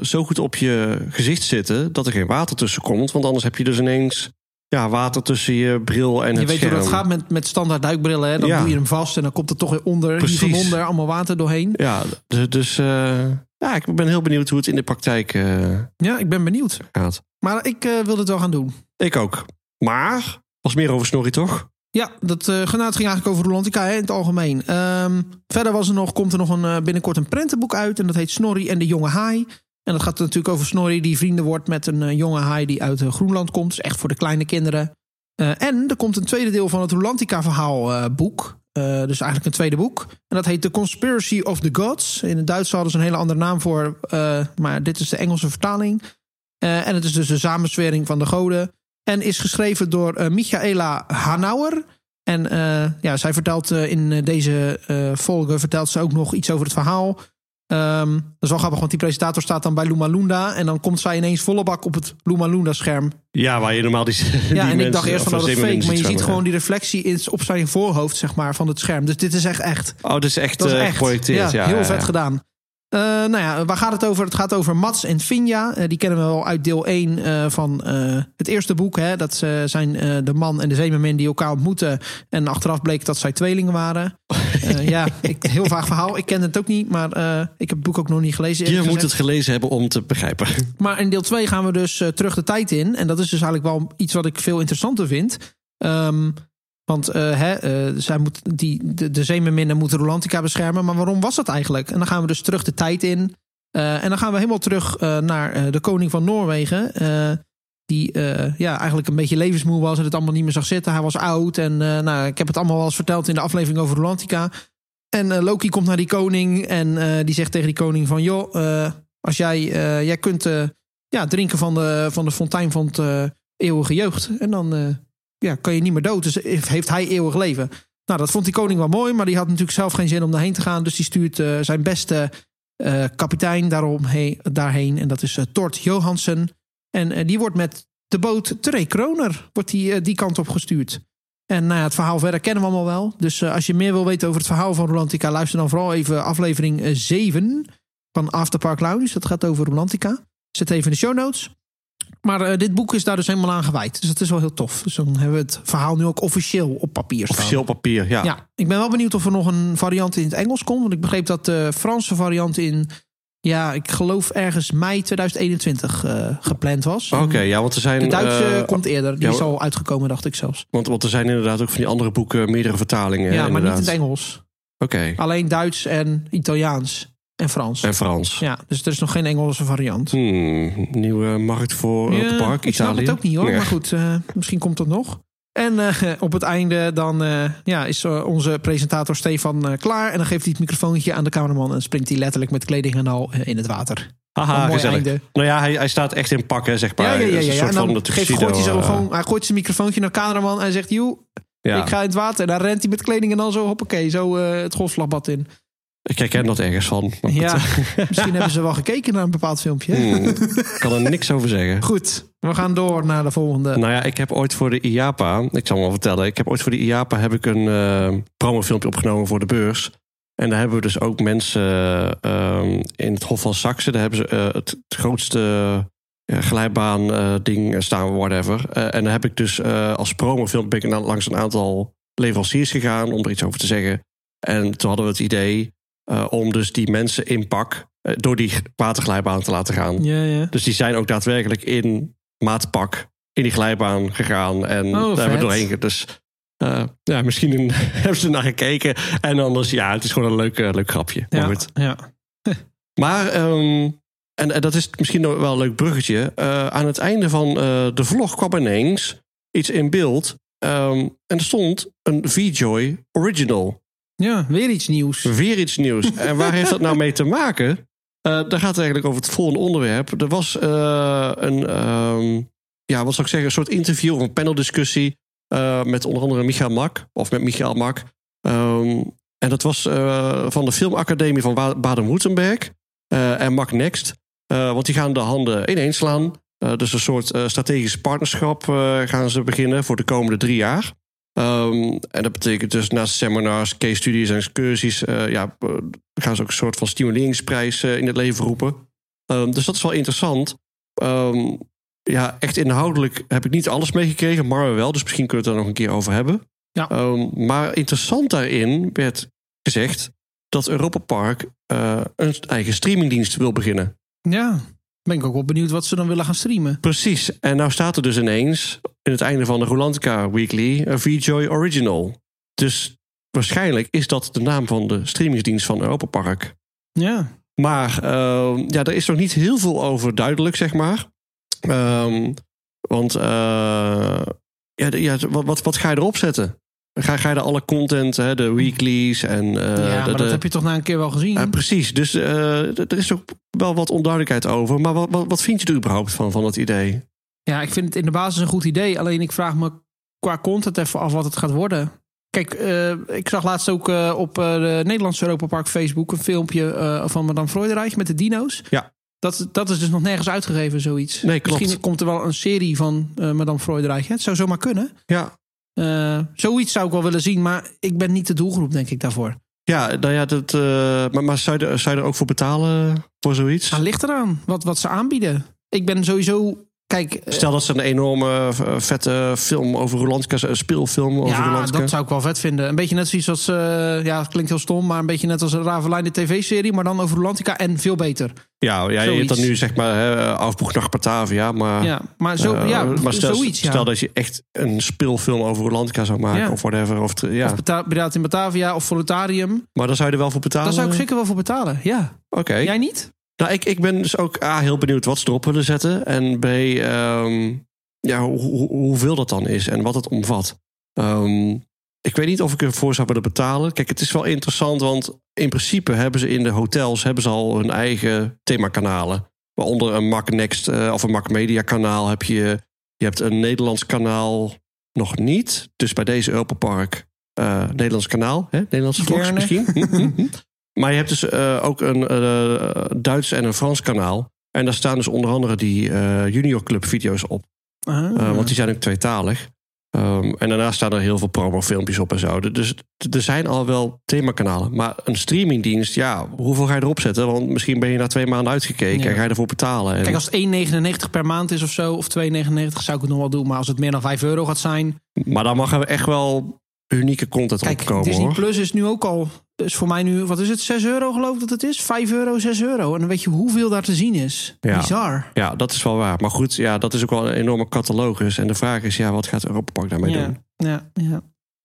zo goed op je gezicht zitten dat er geen water tussen komt. Want anders heb je dus ineens ja, water tussen je bril en je het weet scherm. hoe dat gaat met, met standaard duikbrillen. Hè? Dan Ja. doe je hem vast en dan komt er toch weer onder, Precies. hier van onder, allemaal water doorheen. Ja, dus, dus eh, ja, ik ben heel benieuwd hoe het in de praktijk eh, Ja, ik ben benieuwd. gaat. Maar ik eh, wil het wel gaan doen. Ik ook. Maar, was meer over Snorri toch? Ja, dat uh, het ging eigenlijk over Rolantica hè, in het algemeen. Ehm, verder was er nog, komt er nog een, uh, binnenkort een prentenboek uit. En dat heet Snorri en de jonge haai. En dat gaat natuurlijk over Snorri die vrienden wordt met een uh, jonge haai die uit Groenland komt. Dus echt voor de kleine kinderen. En er komt een tweede deel van het Rolantica verhaal boek. Uh, dus eigenlijk een tweede boek. En dat heet The Conspiracy of the Gods. In het Duits hadden ze een hele andere naam voor. maar dit is de Engelse vertaling. en het is dus de samenswering van de goden. En is geschreven door Michaela Hanauer. En ja, zij vertelt in deze volgen vertelt ze ook nog iets over het verhaal. Um, dat is wel grappig, want die presentator staat dan bij Lumalunda. En dan komt zij ineens volle bak op het Lumalunda-scherm. Ja, waar je normaal die. die ja, en ik dacht eerst van of dat is fake. Maar je ziet gewoon die reflectie in, op zijn voorhoofd, zeg maar, van het scherm. Dus dit is echt echt. Oh, dat is echt, Dat is eh, echt. geprojecteerd. Ja, heel ja, vet ja. gedaan. Eh, nou ja, waar gaat het over? Het gaat over Mats en Finja. Eh, die kennen we wel uit deel 1 eh, van het eerste boek. Hè? Dat ze zijn de man en de zeemermin die elkaar ontmoeten. En achteraf bleek dat zij tweelingen waren. Ja, ik, heel vaag verhaal. Ik ken het ook niet, maar ik heb het boek ook nog niet gelezen. Je moet het gelezen hebben om te begrijpen. Maar in deel 2 gaan we dus terug de tijd in. En dat is dus eigenlijk wel iets wat ik veel interessanter vind. Ehm, want eh, hè, eh, moet, die, de, de zeemerminnen moeten Rolantica beschermen. Maar waarom was dat eigenlijk? En dan gaan we dus terug de tijd in. Eh, en dan gaan we helemaal terug naar de koning van Noorwegen. die ja, eigenlijk een beetje levensmoe was en het allemaal niet meer zag zitten. Hij was oud. En nou, ik heb het allemaal wel eens verteld in de aflevering over Rolantica. En Loki komt naar die koning en die zegt tegen die koning van... joh, als jij, jij kunt ja, drinken van de, van de fontein van het eeuwige jeugd. En dan ja, kan je niet meer dood. Dus heeft hij eeuwig leven. Nou, dat vond die koning wel mooi, maar die had natuurlijk zelf geen zin om daarheen te gaan. Dus die stuurt eh, zijn beste eh, kapitein daarom he- daarheen. En dat is eh, Tort Johansen. En die wordt met de boot Trey Kroner wordt die, die kant op gestuurd. En nou het verhaal verder kennen we allemaal wel. Dus als je meer wil weten over het verhaal van Rolantica, luister dan vooral even aflevering eh, 7 van Afterpark Lounge. Dat gaat over Rolantica. Zet even in de show notes. Maar eh, dit boek is daar dus helemaal aan gewijd. Dus dat is wel heel tof. Dus dan hebben we het verhaal nu ook officieel op papier staan. Officieel papier, ja. Ja, ik ben wel benieuwd of er nog een variant in het Engels komt. Want ik begreep dat de Franse variant in, ja, ik geloof ergens mei 2021 eh, gepland was. Oké, ja, want er zijn... De Duitse eh, komt eerder. Die ja, is al uitgekomen, dacht ik zelfs. want, want er zijn inderdaad ook van die andere boeken meerdere vertalingen. Ja, maar niet in het Engels. Oké, Alleen Duits en Italiaans en Frans. en Frans. Ja, dus er is nog geen Engelse variant. Hmm, nieuwe markt voor Ja, Europa Park, ik snap Italië. het ook niet hoor. Nee. Maar goed, eh, misschien komt dat nog. En eh, op het einde dan eh, ja, is onze presentator Stefan klaar. En dan geeft hij het microfoontje aan de cameraman. En springt hij letterlijk met kleding en al in het water. Haha, mooi gezellig. einde. Nou ja, hij, hij staat echt in pakken, zeg maar. Ja, ja, ja. Het een soort En van dan de geeft, gooit hij, zo gewoon, hij gooit zijn microfoontje naar de cameraman. En zegt, joe, ja. ik ga in het water. En dan rent hij met kleding en dan zo, hoppakee, zo het golfslagbad in. Ik herken dat ergens van. Ja, misschien hebben ze wel gekeken naar een bepaald filmpje. Hmm, ik kan er niks over zeggen. Goed, we gaan door naar de volgende. Nou ja, ik heb ooit voor de IAPA, ik zal wel vertellen, ik heb ooit voor de IAPA heb ik een eh promofilmpje opgenomen voor de beurs. En daar hebben we dus ook mensen eh, in het Hof van Saxe, daar hebben ze eh, het grootste ja, glijbaan eh, ding staan, whatever. Eh, en daar heb ik dus eh, als promofilm ben ik na- langs een aantal leveranciers gegaan om er iets over te zeggen. En toen hadden we het idee eh, om dus die mensen in pak eh, door die waterglijbaan te laten gaan. Ja, ja. Dus die zijn ook daadwerkelijk in maatpak in die glijbaan gegaan. En Oh, daar hebben we doorheen. Dus eh, ja, misschien een- hebben ze naar gekeken. En anders, ja, het is gewoon een leuk, leuk grapje. Maar, Ja, maar ehm, en, en dat is misschien nog wel een leuk bruggetje. Aan het einde van de vlog kwam ineens iets in beeld. Ehm, en er stond een V-Joy Original. Ja, weer iets nieuws. Weer iets nieuws. en waar heeft dat nou mee te maken? Eh daar gaat het eigenlijk over het volgende onderwerp. Er was eh, een, ehm, ja, wat zou ik zeggen, een soort interview of een paneldiscussie eh, met onder andere Michael Mak, of met Michael Mak. Ehm, en dat was eh, van de Filmacademie van Baden-Württemberg eh, en Mak Next. Eh, want die gaan de handen ineens slaan. Eh, dus een soort eh, strategisch partnerschap eh, gaan ze beginnen voor de komende drie jaar. Ehm, en dat betekent dus naast seminars, case studies en excursies, eh, ja, eh, gaan ze ook een soort van stimuleringsprijs eh, in het leven roepen. Ehm, dus dat is wel interessant. Ehm, ja, echt inhoudelijk heb ik niet alles meegekregen, maar wel. Dus misschien kunnen we het daar nog een keer over hebben. Ja. Maar interessant daarin werd gezegd dat Europa Park een eigen streamingdienst wil beginnen. Ja, ben ik ook wel benieuwd wat ze dan willen gaan streamen. Precies. En nou staat er dus ineens in het einde van de Rolantica Weekly een VJoy Original. Dus waarschijnlijk is dat de naam van de streamingsdienst van Europa Park. Ja, Maar ehm, ja, er is nog niet heel veel over duidelijk, zeg maar. Ehm, want eh, ja, ja, wat, wat, wat ga je erop zetten? Ga, ga je er alle content, hè, de weeklies en eh, ja maar de- dat heb je toch na een keer wel gezien? Precies. Dus eh, er is ook wel wat onduidelijkheid over. Maar wat, wat, wat vind je er überhaupt van, van het idee? Ja, ik vind het in de basis een goed idee. Alleen ik vraag me qua content even af wat het gaat worden. Kijk, eh, ik zag laatst ook op de Nederlandse Europa Park Facebook... een filmpje van Madame Freudenreich met de dino's. Ja. Dat, dat is dus nog nergens uitgegeven, zoiets. Nee, klopt. Misschien komt er wel een serie van Madame Freudenreich. hè? Het zou zomaar kunnen. Ja, Eh, zoiets zou ik wel willen zien, maar ik ben niet de doelgroep, denk ik, daarvoor. Ja, nou ja, dat, eh, maar, maar zou, je er, zou je er ook voor betalen voor zoiets? Het ligt eraan wat, wat ze aanbieden. Ik ben sowieso. Kijk, eh, Stel dat ze een enorme eh, vette film over Rolantica, een speelfilm over ja, dat zou ik wel vet vinden. Een beetje net zoiets als. eh, ja, het klinkt heel stom, maar een beetje net als een Ravelijn de tv-serie, maar dan over Rolantica en veel beter. Ja, ja je hebt dan nu zeg maar hè, afboeg naar Batavia, maar, Ja, maar zo, ja, maar stel, zoiets. Ja. stel dat je echt een speelfilm over Rolantica zou maken Ja. of whatever. Of, ja. Of Bata- Piraten in Batavia of Volutarium. maar daar zou je er wel voor betalen. Daar zou ik zeker wel voor betalen. Ja. Oké. Jij niet? Nou, ik, ik ben dus ook A, heel benieuwd wat ze erop willen zetten. En B, ehm, ja, hoe, hoe- hoeveel dat dan is en wat het omvat. Ehm, ik weet niet of ik ervoor zou willen betalen. Kijk, het is wel interessant, want in principe hebben ze in de hotels hebben ze al hun eigen themakanalen. Waaronder een Mac Next eh, of een Mac Media kanaal heb je. Je hebt een Nederlands kanaal nog niet. Dus bij deze Europa Park eh, Nederlands kanaal. Hè? Nederlandse vlogs misschien. maar je hebt dus eh, ook een eh, Duits en een Frans kanaal. En daar staan dus onder andere die eh, Junior Club video's op. Ah. Want die zijn ook tweetalig. Ehm, en daarnaast staan er heel veel promofilmpjes op en zo. Dus er zijn al wel themakanalen. Maar een streamingdienst, ja, hoeveel ga je erop zetten? Want misschien ben je na twee maanden uitgekeken Ja. en ga je ervoor betalen. En, Kijk, als het 1,99 per maand is of zo, of 2,99 zou ik het nog wel doen. Maar als het meer dan 5 euro gaat zijn. Maar dan mag er echt wel unieke content Kijk, opkomen Disney hoor. Plus is nu ook al. Dus voor mij nu, wat is het? 6 euro geloof ik dat het is? 5 euro, 6 euro. En dan weet je hoeveel daar te zien is. Ja. Bizar. Ja, dat is wel waar. Maar goed, ja, dat is ook wel een enorme catalogus. En de vraag is, ja, wat gaat Europa Park daarmee doen? Ja, ja.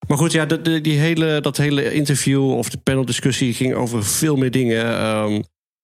Maar goed, ja, de, de- die hele, dat hele interview of de paneldiscussie ging over veel meer dingen. Ehm,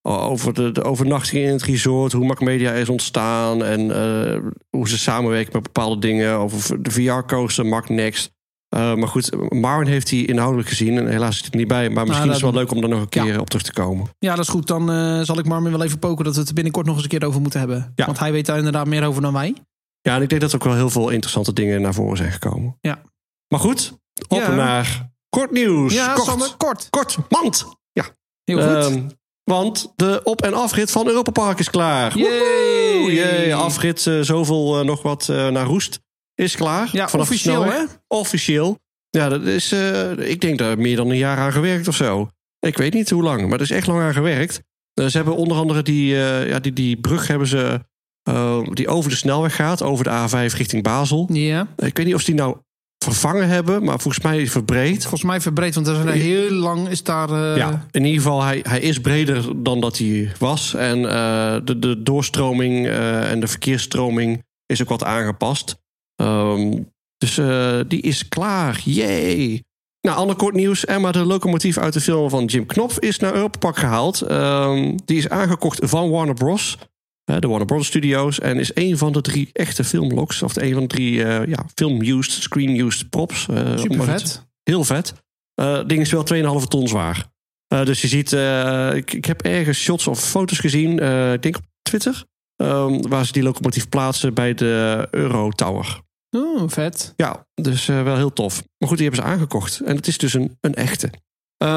over de, de overnachting in het resort, hoe Mac Media is ontstaan en eh, hoe ze samenwerken met bepaalde dingen. Over de VR-coaster, Mac Next. Eh, maar goed, Marvin heeft die inhoudelijk gezien en helaas zit hij er niet bij. Maar misschien dat- is het wel leuk om daar nog een keer Ja. op terug te komen. Ja, dat is goed. Dan eh, zal ik Marmin wel even poken dat we het er binnenkort nog eens een keer over moeten hebben. Ja. Want hij weet daar inderdaad meer over dan wij. Ja, en ik denk dat er ook wel heel veel interessante dingen naar voren zijn gekomen. Ja. Maar goed, op Ja. naar kort nieuws. Ja, kort, Sander, kort. kort, mand. Ja. Heel goed. Ehm, want de op- en afrit van Europa Park is klaar. Yay, afrit eh, zoveel nog wat naar Roest is klaar. ja, Vanaf officieel hè? Officieel. Ja, dat is, eh, ik denk daar meer dan een jaar aan gewerkt of zo. Ik weet niet hoe lang, maar er is echt lang aan gewerkt. Eh, ze hebben onder andere die, eh, ja, die, die brug hebben ze, die over de snelweg gaat, over de A5 richting Basel. Ja. Ik weet niet of ze die nou vervangen hebben, maar volgens mij verbreed. Volgens mij verbreed, want er is een heel lang is daar... Ja, in ieder geval, hij, hij is breder dan dat hij was. En de, de doorstroming en de verkeersstroming is ook wat aangepast. Ehm, dus eh, die is klaar. Yay! Nou, ander kort nieuws. Emma, de locomotief uit de film van Jim Knopf, is naar Europa gehaald. Ehm, die is aangekocht van Warner Bros. de Warner Bros. Studios. En is een van de drie echte filmloks. Of de een van de drie eh, ja, film-used, screen-used props. eh, Super vet. Heel vet. Ding is wel 2,5 ton zwaar. Dus je ziet, ik, ik heb ergens shots of foto's gezien, ik denk op Twitter, ehm, waar ze die locomotief plaatsen bij de Euro Tower. Oh, vet. Ja, dus eh, wel heel tof. Maar goed, die hebben ze aangekocht. En het is dus een, een echte. Eh,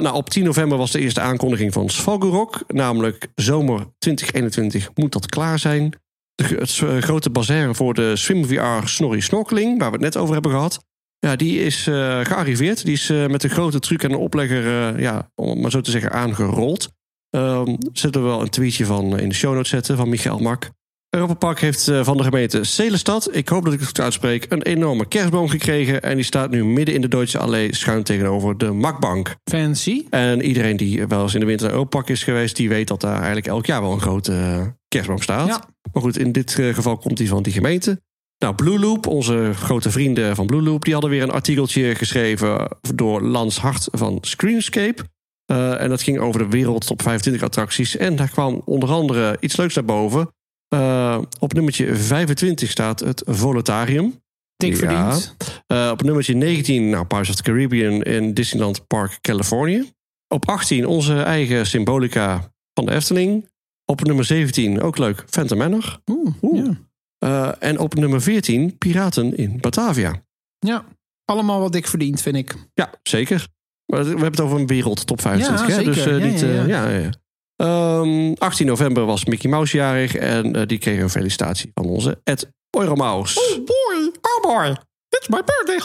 nou, op 10 november was de eerste aankondiging van Svalgurok. Namelijk zomer 2021 moet dat klaar zijn. De, het eh, grote bazar voor de Swim VR Snorri Snorkeling, waar we het net over hebben gehad. Ja, die is gearriveerd. Die is met een grote truc en een oplegger, ja, om maar zo te zeggen, aangerold. Ehm zullen we wel een tweetje van in de show notes zetten van Michael Mak. Europa Park heeft eh, van de gemeente Selenstad, ik hoop dat ik het goed uitspreek, een enorme kerstboom gekregen. En die staat nu midden in de Duitse Allee, schuin tegenover de Makbank. Fancy. En iedereen die wel eens in de winter naar Europa Park is geweest, die weet dat daar eigenlijk elk jaar wel een grote eh, kerstboom staat. Ja. Maar goed, in dit eh, geval komt die van die gemeente. Nou, Blue Loop, onze grote vrienden van Blue Loop, die hadden weer een artikeltje geschreven door Lans Hart van Screenscape. En dat ging over de wereld top 25 attracties. En daar kwam onder andere iets leuks naar boven. Eh, op nummertje 25 staat het Voletarium. Dik Ja. verdiend. Eh, op nummertje 19, nou, Pirates of the Caribbean in Disneyland Park, Californië. Op 18, onze eigen Symbolica van de Efteling. Op nummer 17, ook leuk, Phantom Manor. Oeh, Oeh. Ja. Eh, en op nummer 14, Piraten in Batavia. ja. Allemaal wat dik verdiend, vind ik. Ja, zeker. Maar we hebben het over een wereld top 25. Ja, hè? Dus niet. ja, ja. ja, ja, ja. Ehm, 18 november was Mickey Mouse jarig. En eh, die kreeg een felicitatie van onze Ed Euromaus. boy. Oh boy. It's my birthday.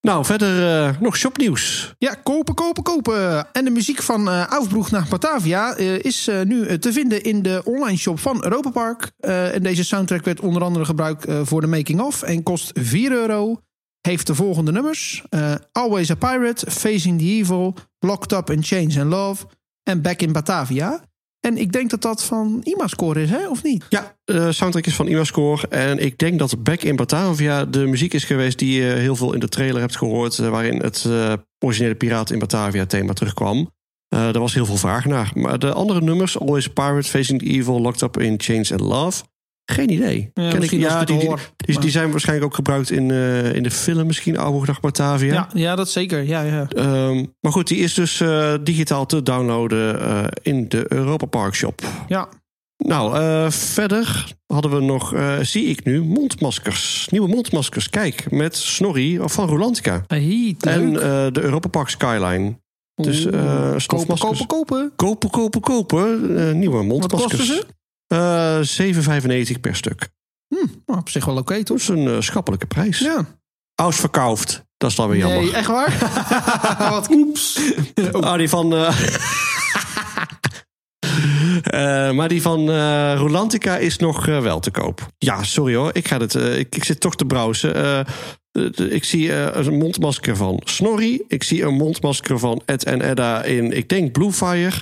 Nou, verder eh, nog shopnieuws. Ja, kopen, kopen, kopen. En de muziek van eh Aufbroek naar Batavia is nu te vinden in de online shop van Europa Park. En deze soundtrack werd onder andere gebruikt voor de making-of en kost 4 euro. Heeft de volgende nummers. Always a Pirate, Facing the Evil, Locked Up in Chains and Love en Back in Batavia. En ik denk dat dat van IMA-score is, hè? Of niet? Ja, de soundtrack is van Imascore. En ik denk dat Back in Batavia de muziek is geweest die je heel veel in de trailer hebt gehoord. eh, waarin het eh, originele Piraten in Batavia thema terugkwam. Eh er was heel veel vraag naar. Maar de andere nummers, Always Pirate, Facing Evil, Locked Up in Chains and Love. Geen idee. Ken ik, het die, die, hoor, die, maar- die zijn waarschijnlijk ook gebruikt in, eh, in de film misschien, Oude Dag Batavia. Ja, ja, dat zeker. Ja, ja. Ehm, maar goed, die is dus eh, digitaal te downloaden eh, in de Europa Park Shop. ja. Nou, verder hadden we nog, zie ik nu, mondmaskers. Nieuwe mondmaskers. Kijk, met Snorri van Rolantica. Hey, En de Europa Park Skyline. Dus kopen, stofmaskers. kopen, kopen. kopen, kopen, kopen. Nieuwe mondmaskers. kosten ze? Eh 7,95 per stuk. Hm, nou, op zich wel oké, Dat toch? is een eh, schappelijke prijs. Ja. Ausverkauft. Dat is dan weer jammer. Nee, echt waar? Wat oeps. Ah, die van. eh, eh, maar die van eh Rolantica is nog eh, wel te koop. Ja, sorry hoor. Ik, ga het, eh, ik, ik zit toch te browsen. Eh, ik zie eh, een mondmasker van Snorri. Ik zie een mondmasker van Ed en Edda in, ik denk, Bluefire.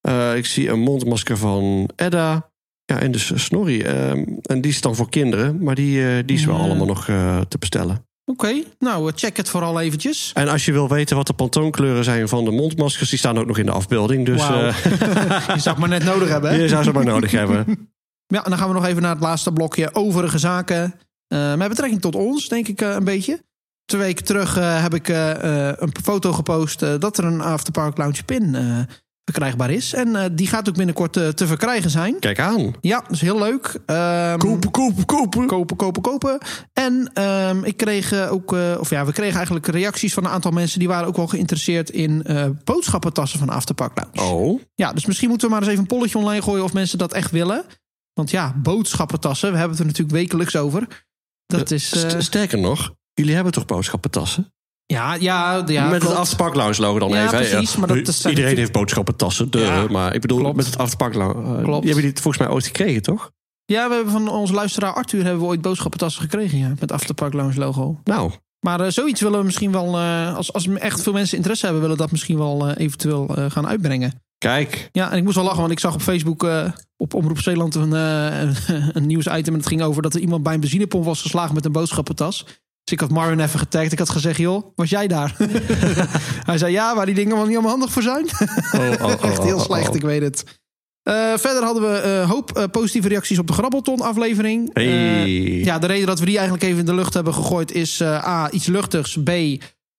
Eh, ik zie een mondmasker van Edda. Ja, en dus Snorri. Eh, en die is dan voor kinderen. Maar die, eh, die is wel allemaal nog eh, te bestellen. Oké, nou, eh, check het vooral eventjes. En als je wil weten wat de pantoonkleuren zijn van de mondmaskers, die staan ook nog in de afbeelding. Dus eh, Je zou maar net nodig hebben, hè? je zou ze maar nodig hebben. Ja, en dan gaan we nog even naar het laatste blokje overige zaken. Eh, met betrekking tot ons, denk ik eh, een beetje. Twee weken terug eh, heb ik eh, eh, een foto gepost eh, dat er een Afterpark Lounge pin eh, verkrijgbaar is. En eh, die gaat ook binnenkort eh, te verkrijgen zijn. Kijk aan. Ja, dat is heel leuk. Ehm, Kopen, kopen, kopen. kopen, kopen, kopen. En ehm, ik kreeg eh, ook, of ja, we kregen eigenlijk reacties van een aantal mensen die waren ook wel geïnteresseerd in boodschappentassen van Afterpark Lounge. Oh, Ja, dus misschien moeten we maar eens even een polletje online gooien of mensen dat echt willen. Want ja, boodschappentassen, we hebben het er natuurlijk wekelijks over. Dat is. St- sterker nog, jullie hebben toch boodschappentassen? Ja, ja, ja. met klopt. het Afterpark Lounge logo dan Ja, even. hè? precies, maar dat is Iedereen heeft boodschappentassen, Ja, maar ik bedoel klopt. met het Afterpark Lounge. eh, Klopt. Die hebben die volgens mij ooit gekregen, toch? Ja, we hebben van onze luisteraar Arthur hebben we ooit boodschappentassen gekregen. Ja, met Afterpark Lounge logo. Nou, Maar eh, zoiets willen we misschien wel, eh, als, als echt veel mensen interesse hebben, willen we dat misschien wel eventueel eh, gaan uitbrengen. kijk. Ja, en ik moest wel lachen, want ik zag op Facebook eh, op Omroep Zeeland een, eh, een, een nieuwsitem. En het ging over dat er iemand bij een benzinepomp was geslagen met een boodschappentas. Dus ik had Marvin even getagd. Ik had gezegd, joh, was jij daar? Hij zei, ja, waar die dingen wel niet allemaal handig voor zijn. Oh, oh, oh, Echt heel oh, slecht, oh. ik weet het. Eh, verder hadden we een hoop eh, positieve reacties op de Grabbelton aflevering. Hey. Eh, ja, de reden dat we die eigenlijk even in de lucht hebben gegooid is eh, A, iets luchtigs. B, eh,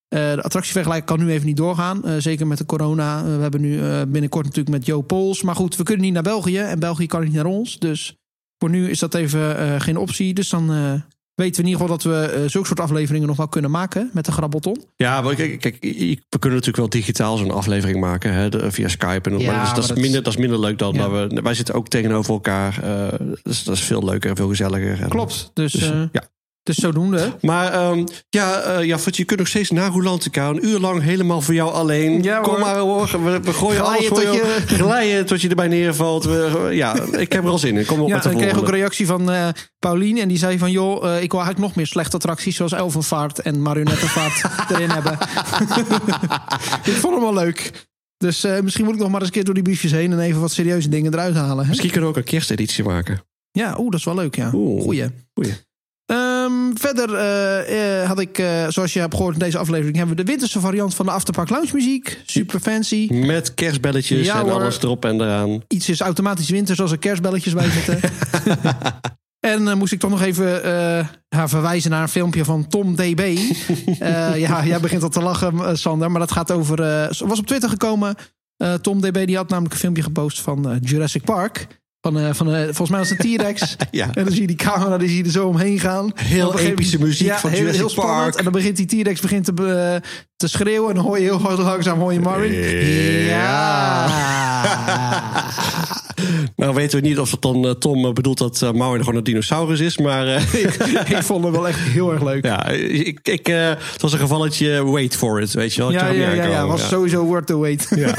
de attractievergelijking kan nu even niet doorgaan. Eh, zeker met de corona. Eh, we hebben nu eh, binnenkort natuurlijk met Joe Pools. Maar goed, we kunnen niet naar België. En België kan niet naar ons. Dus voor nu is dat even eh, geen optie. Dus dan eh, weten we in ieder geval dat we eh, zulke soort afleveringen nog wel kunnen maken met de Grabbelton. Ja, maar kijk, kijk, we kunnen natuurlijk wel digitaal zo'n aflevering maken hè, de- via Skype. En, Ja, maar dat, is, maar dat, is dat- minder, dat is minder leuk dan Ja. dat we. Wij zitten ook tegenover elkaar. eh, dus dat is veel leuker en veel gezelliger. En- Klopt. Dus, Dus, eh, ja. Dus zodoende. Maar ehm, ja, ja, je kunt nog steeds naar Rolantica. Een uur lang helemaal voor jou alleen. Ja, Kom maar hoor. We, we gooien Glijden alles voor tot je. Glijden tot je erbij neervalt. We, ja, ik heb er al zin in. Kom op Ja, met de en ik kreeg ook een reactie van eh Paulien. En die zei van, joh, eh, ik wil eigenlijk nog meer slechte attracties... zoals Elvenvaart en Marionettenvaart erin hebben. ik vond hem wel leuk. Dus misschien moet ik nog maar eens een keer door die briefjes heen... en even wat serieuze dingen eruit halen. Hè? Misschien kunnen we ook een kersteditie maken. Ja, oeh, dat is wel leuk, ja. Oeh. Goeie. Goeie. Verder eh, eh, had ik, eh, zoals je hebt gehoord in deze aflevering... hebben we de winterse variant van de Afterpark Lounge muziek. Super fancy. Met kerstbelletjes Ja, en hoor. alles erop en eraan. Iets is automatisch winter, als er kerstbelletjes bij zitten. en eh, moest ik toch nog even ja, verwijzen naar een filmpje van Tom DB. Ja, jij begint al te lachen, Sander. Maar dat gaat over... was op Twitter gekomen. Tom DB die had namelijk een filmpje gepost van Jurassic Park. Van, eh, van, eh, volgens mij was het T-Rex. Ja. En dan zie je die camera, die zie je er zo omheen gaan. Heel epische muziek van heel, Jurassic heel spannend. Park. En dan begint die T-Rex begint te, te schreeuwen. En dan hoor je heel hard langzaam hoor je Marvin. Ja. Nou weten we niet of het dan eh, Tom bedoelt dat uh, Maui gewoon een dinosaurus is. Maar eh, ik vond het wel echt heel erg leuk. ja, ik, ik, het was een gevalletje wait for it, weet je wel. Ik Ja, hem ja, ja, ja, was sowieso worth the wait. Ja.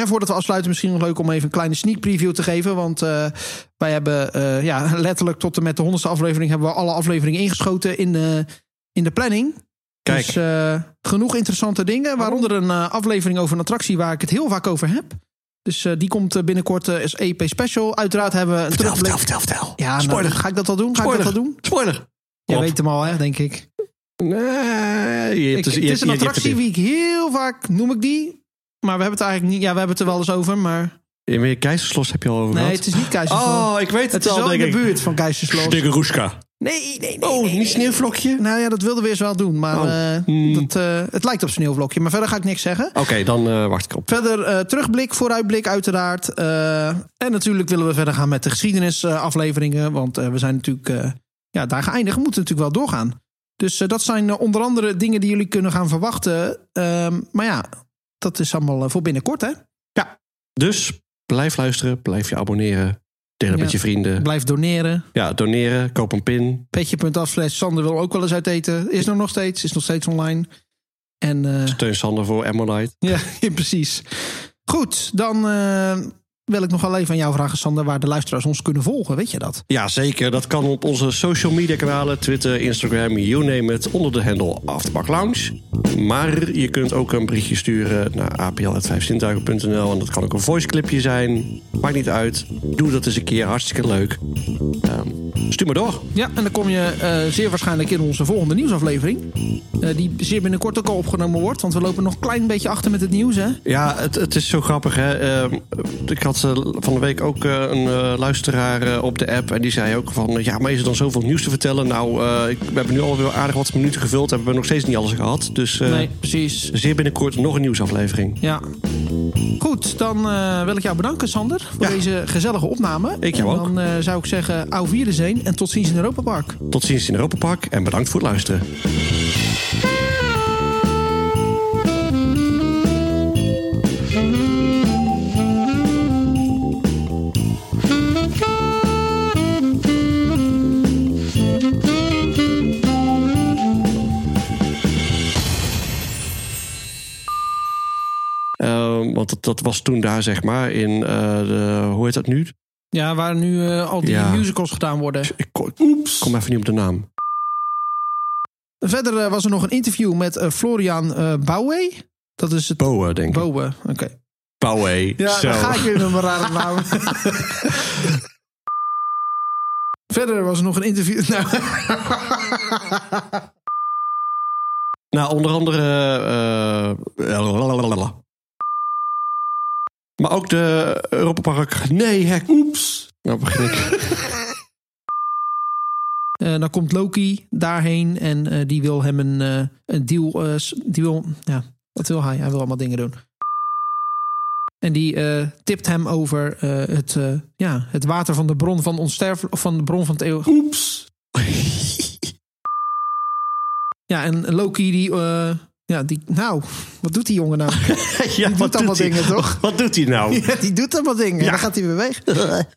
En voordat we afsluiten, misschien nog leuk om even een kleine sneak preview te geven. Want eh, wij hebben eh, ja, letterlijk tot en met de honderdste aflevering... hebben we alle afleveringen ingeschoten in de, in de planning. Kijk, Dus eh, genoeg interessante dingen. Waaronder een aflevering over een attractie waar ik het heel vaak over heb. Dus die komt binnenkort als EP Special. Uiteraard hebben we een vertel, terugblik. vertel, vertel, vertel. Ja, nou, Spoiler. ga ik dat al doen? Ga ik dat al doen? Spoiler. Je weet hem al, hè, denk ik. Nee, je hebt Ik- dus- je het is een attractie die ik heel vaak noem ik die. Maar we hebben het eigenlijk niet. Ja, we hebben het er wel eens over. Maar Ja, maar Keizerslos heb je al over nee, het is niet Keizersloot. Oh, ik weet het, het is al, wel in denk de ik. buurt van Keizersloot. Stegeroeska. Nee, nee, nee. Oh, nee, niet sneeuwvlokje? Nou ja, dat wilden we eerst wel doen. Maar Oh. eh, Hmm. dat, eh, het lijkt op sneeuwvlokje. Maar verder ga ik niks zeggen. Oké, dan eh, wacht ik op. Verder eh, terugblik, vooruitblik uiteraard. Eh, en natuurlijk willen we verder gaan met de geschiedenisafleveringen. want eh, we zijn natuurlijk eh, ja, daar geëindigd. We moeten natuurlijk wel doorgaan. Dus eh, dat zijn eh, onder andere dingen die jullie kunnen gaan verwachten. Ehm, maar ja, dat is allemaal eh, voor binnenkort hè. Dus blijf luisteren, blijf je abonneren. Deel het Ja. met je vrienden. Blijf doneren. Ja, doneren, koop een pin. Petje.af slash Sander wil ook wel eens uit eten. Is er nog steeds. Is nog steeds online. En eh, Steun Sander voor Ammonite. Ja, precies. Goed, dan eh, wil ik nog wel even aan jou vragen, Sander, waar de luisteraars ons kunnen volgen. Weet je dat? Ja, zeker. Dat kan op onze social media kanalen. Twitter, Instagram, you name it. Onder de handle Afterpark Lounge. Maar je kunt ook een berichtje sturen naar apl.vijfzintuigen.nl. En dat kan ook een voice clipje zijn. Maakt niet uit. Doe dat eens een keer. Hartstikke leuk. Ehm, stuur maar door. Ja, en dan kom je eh, zeer waarschijnlijk in onze volgende nieuwsaflevering. Eh, die zeer binnenkort ook al opgenomen wordt. Want we lopen nog een klein beetje achter met het nieuws, hè? Ja, het, het is zo grappig. Hè? Ehm, ik had van de week ook eh, een eh, luisteraar eh, op de app. En die zei ook van... ja, maar is er dan zoveel nieuws te vertellen? Nou, ik, we hebben nu alweer aardig wat minuten gevuld. Hebben we nog steeds niet alles gehad. Dus nee, precies. zeer binnenkort nog een nieuwsaflevering. Ja. Goed, dan wil ik jou bedanken, Sander, voor Ja. deze gezellige opname. Ik jou en ook. dan eh, zou ik zeggen, au Wiedersehen en tot ziens in Europa Park. Tot ziens in Europa Park en bedankt voor het luisteren. Dat, was toen daar, zeg maar, in eh, de... Hoe heet dat nu? Ja, waar nu eh, al die Ja. musicals gedaan worden. Ik kom, Oeps. kom even niet op de naam. Verder eh, was er nog een interview met Florian eh Bouwe. Dat is het Boe, denk ik. Bouwe, oké. Bowie. Ja, Zo. dan ga ik weer met mijn rare naam. Verder was er nog een interview. Nou, Nou, onder andere. lalalala. Maar ook de Europa Park. Nee, hek. Oeps. Nou begin ik. eh, dan komt Loki daarheen en eh, die wil hem een, eh, een deal. die wil, ja, wat wil hij? Hij wil allemaal dingen doen. En die tipt hem over het, ja, het water van de bron van onsterfelijk. Of van de bron van het eeuwig. Oeps. Ja, en Loki die. Ja, die. Nou, wat doet die jongen nou? ja, Die doet allemaal dingen, toch? Wat doet hij nou? Ja, die doet allemaal dingen. Ja. Dan gaat hij weer weg.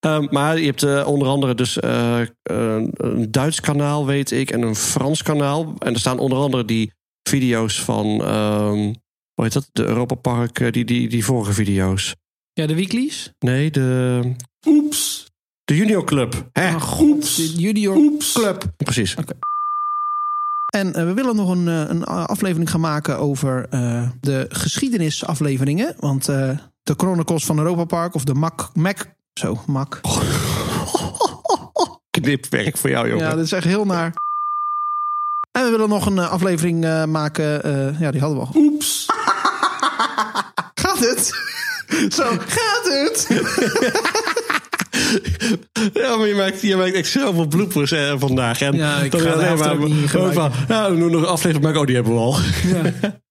Ehm, maar je hebt eh, onder andere dus eh, een, een Duits kanaal, weet ik, en een Frans kanaal. En er staan onder andere die video's van, ehm, hoe heet dat? De Europa Park, eh, die, die, die vorige video's. Ja, de weeklies. Nee, de... Oeps. De Junior Club. Hè? Oh, god, de Junior Club. Precies. En eh, we willen nog een, eh, een aflevering gaan maken over eh, de geschiedenisafleveringen. Want eh, de Chronicles van Europa Park of de Mac... Mac zo, Mac. Knipwerk voor jou, jongen. Ja, dat is echt heel naar. En we willen nog een eh, aflevering eh, maken. eh, ja, die hadden we al. Oeps. Gaat het? Zo, gaat het? Ja, maar je maakt, je maakt echt zoveel bloepers eh, vandaag. En Ja, ik dan ga alleen maar niet gewoon van, nou, we doen nog een aflevering maken. Oh, die hebben we al. Ja.